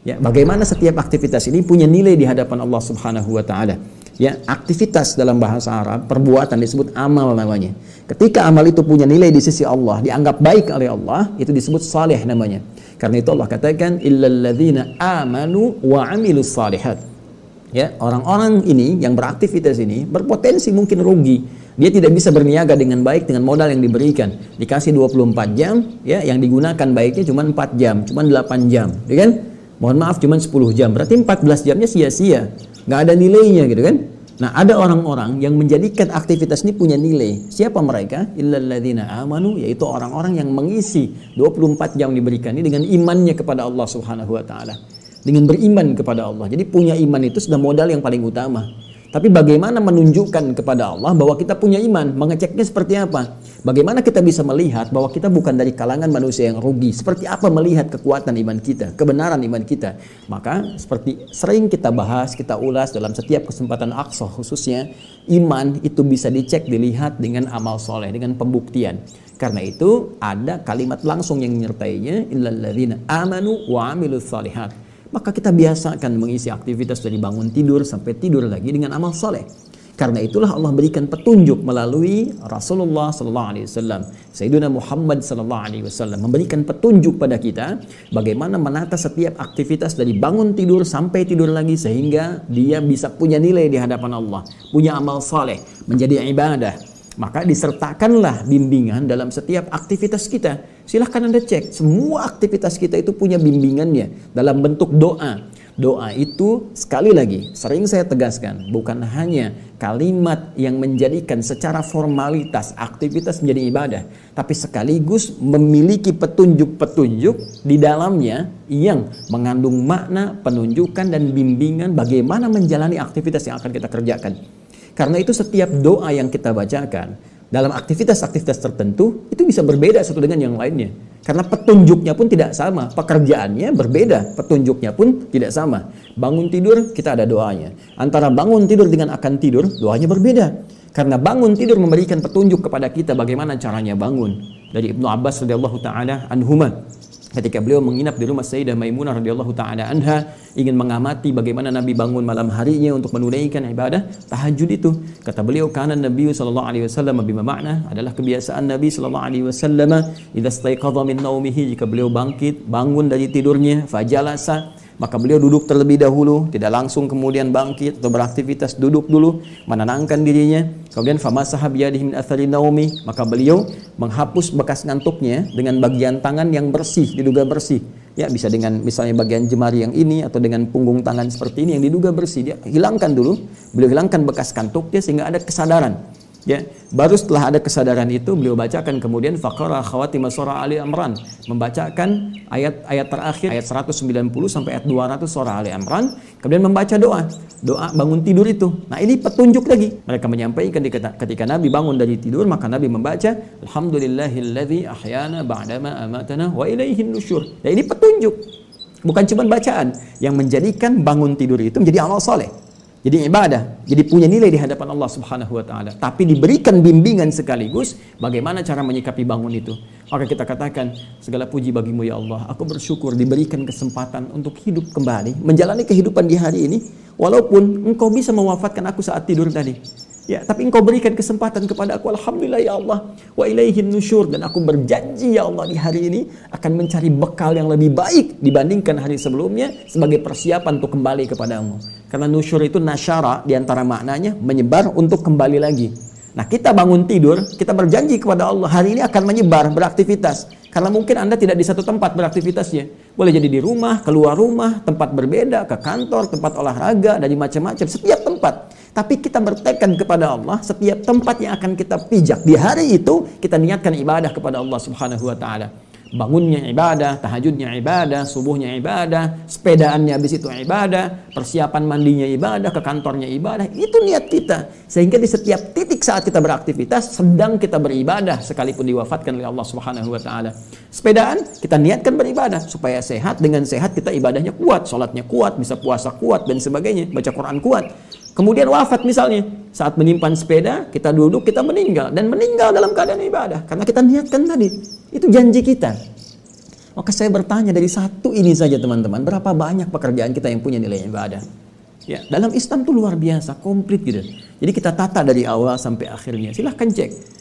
Ya, bagaimana setiap aktivitas ini punya nilai di hadapan Allah Subhanahu wa taala. Ya, aktivitas dalam bahasa Arab, perbuatan disebut amal namanya. Ketika amal itu punya nilai di sisi Allah, dianggap baik oleh Allah, itu disebut saleh namanya. Karena itu Allah katakan illalladzina amanu wa amilus salihat. Ya, orang-orang ini yang beraktivitas ini berpotensi mungkin rugi. Dia tidak bisa berniaga dengan baik dengan modal yang diberikan. Dikasih 24 jam, ya, yang digunakan baiknya cuma 4 jam, cuma 8 jam, ya kan? Mohon maaf cuma 10 jam. Berarti 14 jamnya sia-sia. Nggak ada nilainya gitu kan? Nah ada orang-orang yang menjadikan aktivitas ini punya nilai. Siapa mereka? Illalladzina amanu yaitu orang-orang yang mengisi 24 jam diberikan ini dengan imannya kepada Allah Subhanahu wa taala. Dengan beriman kepada Allah. Jadi punya iman itu sudah modal yang paling utama tapi bagaimana menunjukkan kepada Allah bahwa kita punya iman? Mengeceknya seperti apa? Bagaimana kita bisa melihat bahwa kita bukan dari kalangan manusia yang rugi? Seperti apa melihat kekuatan iman kita, kebenaran iman kita? Maka seperti sering kita bahas, kita ulas dalam setiap kesempatan aksoh khususnya, iman itu bisa dicek, dilihat dengan amal soleh, dengan pembuktian. Karena itu ada kalimat langsung yang menyertainya, illalladzina amanu wa amilus salihat maka kita biasakan mengisi aktivitas dari bangun tidur sampai tidur lagi dengan amal soleh. Karena itulah Allah berikan petunjuk melalui Rasulullah Sallallahu Alaihi Wasallam, Sayyidina Muhammad Sallallahu Alaihi Wasallam memberikan petunjuk pada kita bagaimana menata setiap aktivitas dari bangun tidur sampai tidur lagi sehingga dia bisa punya nilai di hadapan Allah, punya amal soleh, menjadi ibadah, maka disertakanlah bimbingan dalam setiap aktivitas kita. Silahkan Anda cek, semua aktivitas kita itu punya bimbingannya dalam bentuk doa. Doa itu sekali lagi sering saya tegaskan bukan hanya kalimat yang menjadikan secara formalitas aktivitas menjadi ibadah, tapi sekaligus memiliki petunjuk-petunjuk di dalamnya yang mengandung makna, penunjukan dan bimbingan bagaimana menjalani aktivitas yang akan kita kerjakan. Karena itu setiap doa yang kita bacakan dalam aktivitas-aktivitas tertentu itu bisa berbeda satu dengan yang lainnya. Karena petunjuknya pun tidak sama, pekerjaannya berbeda, petunjuknya pun tidak sama. Bangun tidur kita ada doanya. Antara bangun tidur dengan akan tidur, doanya berbeda. Karena bangun tidur memberikan petunjuk kepada kita bagaimana caranya bangun. Dari Ibnu Abbas radhiyallahu taala anhuma ketika beliau menginap di rumah Sayyidah Maimunah radhiyallahu taala anha ingin mengamati bagaimana Nabi bangun malam harinya untuk menunaikan ibadah tahajud itu. Kata beliau karena Nabi sallallahu alaihi wasallam bima makna adalah kebiasaan Nabi sallallahu alaihi wasallam idza staiqadha min naumihi jika beliau bangkit bangun dari tidurnya fajalasa maka beliau duduk terlebih dahulu, tidak langsung kemudian bangkit atau beraktivitas, duduk dulu, menenangkan dirinya. Kemudian famasaha biyadihi min athari naumi, maka beliau menghapus bekas ngantuknya dengan bagian tangan yang bersih, diduga bersih. Ya, bisa dengan misalnya bagian jemari yang ini atau dengan punggung tangan seperti ini yang diduga bersih. Dia hilangkan dulu, beliau hilangkan bekas kantuknya sehingga ada kesadaran Ya, baru setelah ada kesadaran itu beliau bacakan kemudian faqara khawatim surah Ali Imran, membacakan ayat-ayat terakhir ayat 190 sampai ayat 200 surah Ali Imran, kemudian membaca doa, doa bangun tidur itu. Nah, ini petunjuk lagi. Mereka menyampaikan ketika Nabi bangun dari tidur maka Nabi membaca alhamdulillahilladzi ahyana ba'dama amatana wa ilaihin nusyur. Nah, ini petunjuk. Bukan cuma bacaan yang menjadikan bangun tidur itu menjadi amal soleh. Jadi ibadah, jadi punya nilai di hadapan Allah Subhanahu wa taala. Tapi diberikan bimbingan sekaligus bagaimana cara menyikapi bangun itu. Maka kita katakan segala puji bagimu ya Allah. Aku bersyukur diberikan kesempatan untuk hidup kembali, menjalani kehidupan di hari ini walaupun engkau bisa mewafatkan aku saat tidur tadi. Ya, tapi engkau berikan kesempatan kepada aku. Alhamdulillah ya Allah. Wa ilaihin nusyur. Dan aku berjanji ya Allah di hari ini akan mencari bekal yang lebih baik dibandingkan hari sebelumnya sebagai persiapan untuk kembali kepadamu. Karena nusyur itu nasyara di antara maknanya menyebar untuk kembali lagi. Nah kita bangun tidur, kita berjanji kepada Allah hari ini akan menyebar beraktivitas. Karena mungkin Anda tidak di satu tempat beraktivitasnya. Boleh jadi di rumah, keluar rumah, tempat berbeda, ke kantor, tempat olahraga, dari macam-macam, setiap tempat. Tapi kita bertekad kepada Allah, setiap tempat yang akan kita pijak di hari itu, kita niatkan ibadah kepada Allah Subhanahu wa taala bangunnya ibadah, tahajudnya ibadah, subuhnya ibadah, sepedaannya habis itu ibadah, persiapan mandinya ibadah, ke kantornya ibadah. Itu niat kita. Sehingga di setiap titik saat kita beraktivitas sedang kita beribadah sekalipun diwafatkan oleh Allah Subhanahu wa taala. Sepedaan kita niatkan beribadah supaya sehat, dengan sehat kita ibadahnya kuat, sholatnya kuat, bisa puasa kuat dan sebagainya, baca Quran kuat. Kemudian wafat misalnya, saat menyimpan sepeda, kita duduk, kita meninggal dan meninggal dalam keadaan ibadah karena kita niatkan tadi. Itu janji kita. Maka saya bertanya dari satu ini saja teman-teman, berapa banyak pekerjaan kita yang punya nilai ibadah? Ya, dalam Islam itu luar biasa, komplit gitu. Jadi kita tata dari awal sampai akhirnya. Silahkan cek.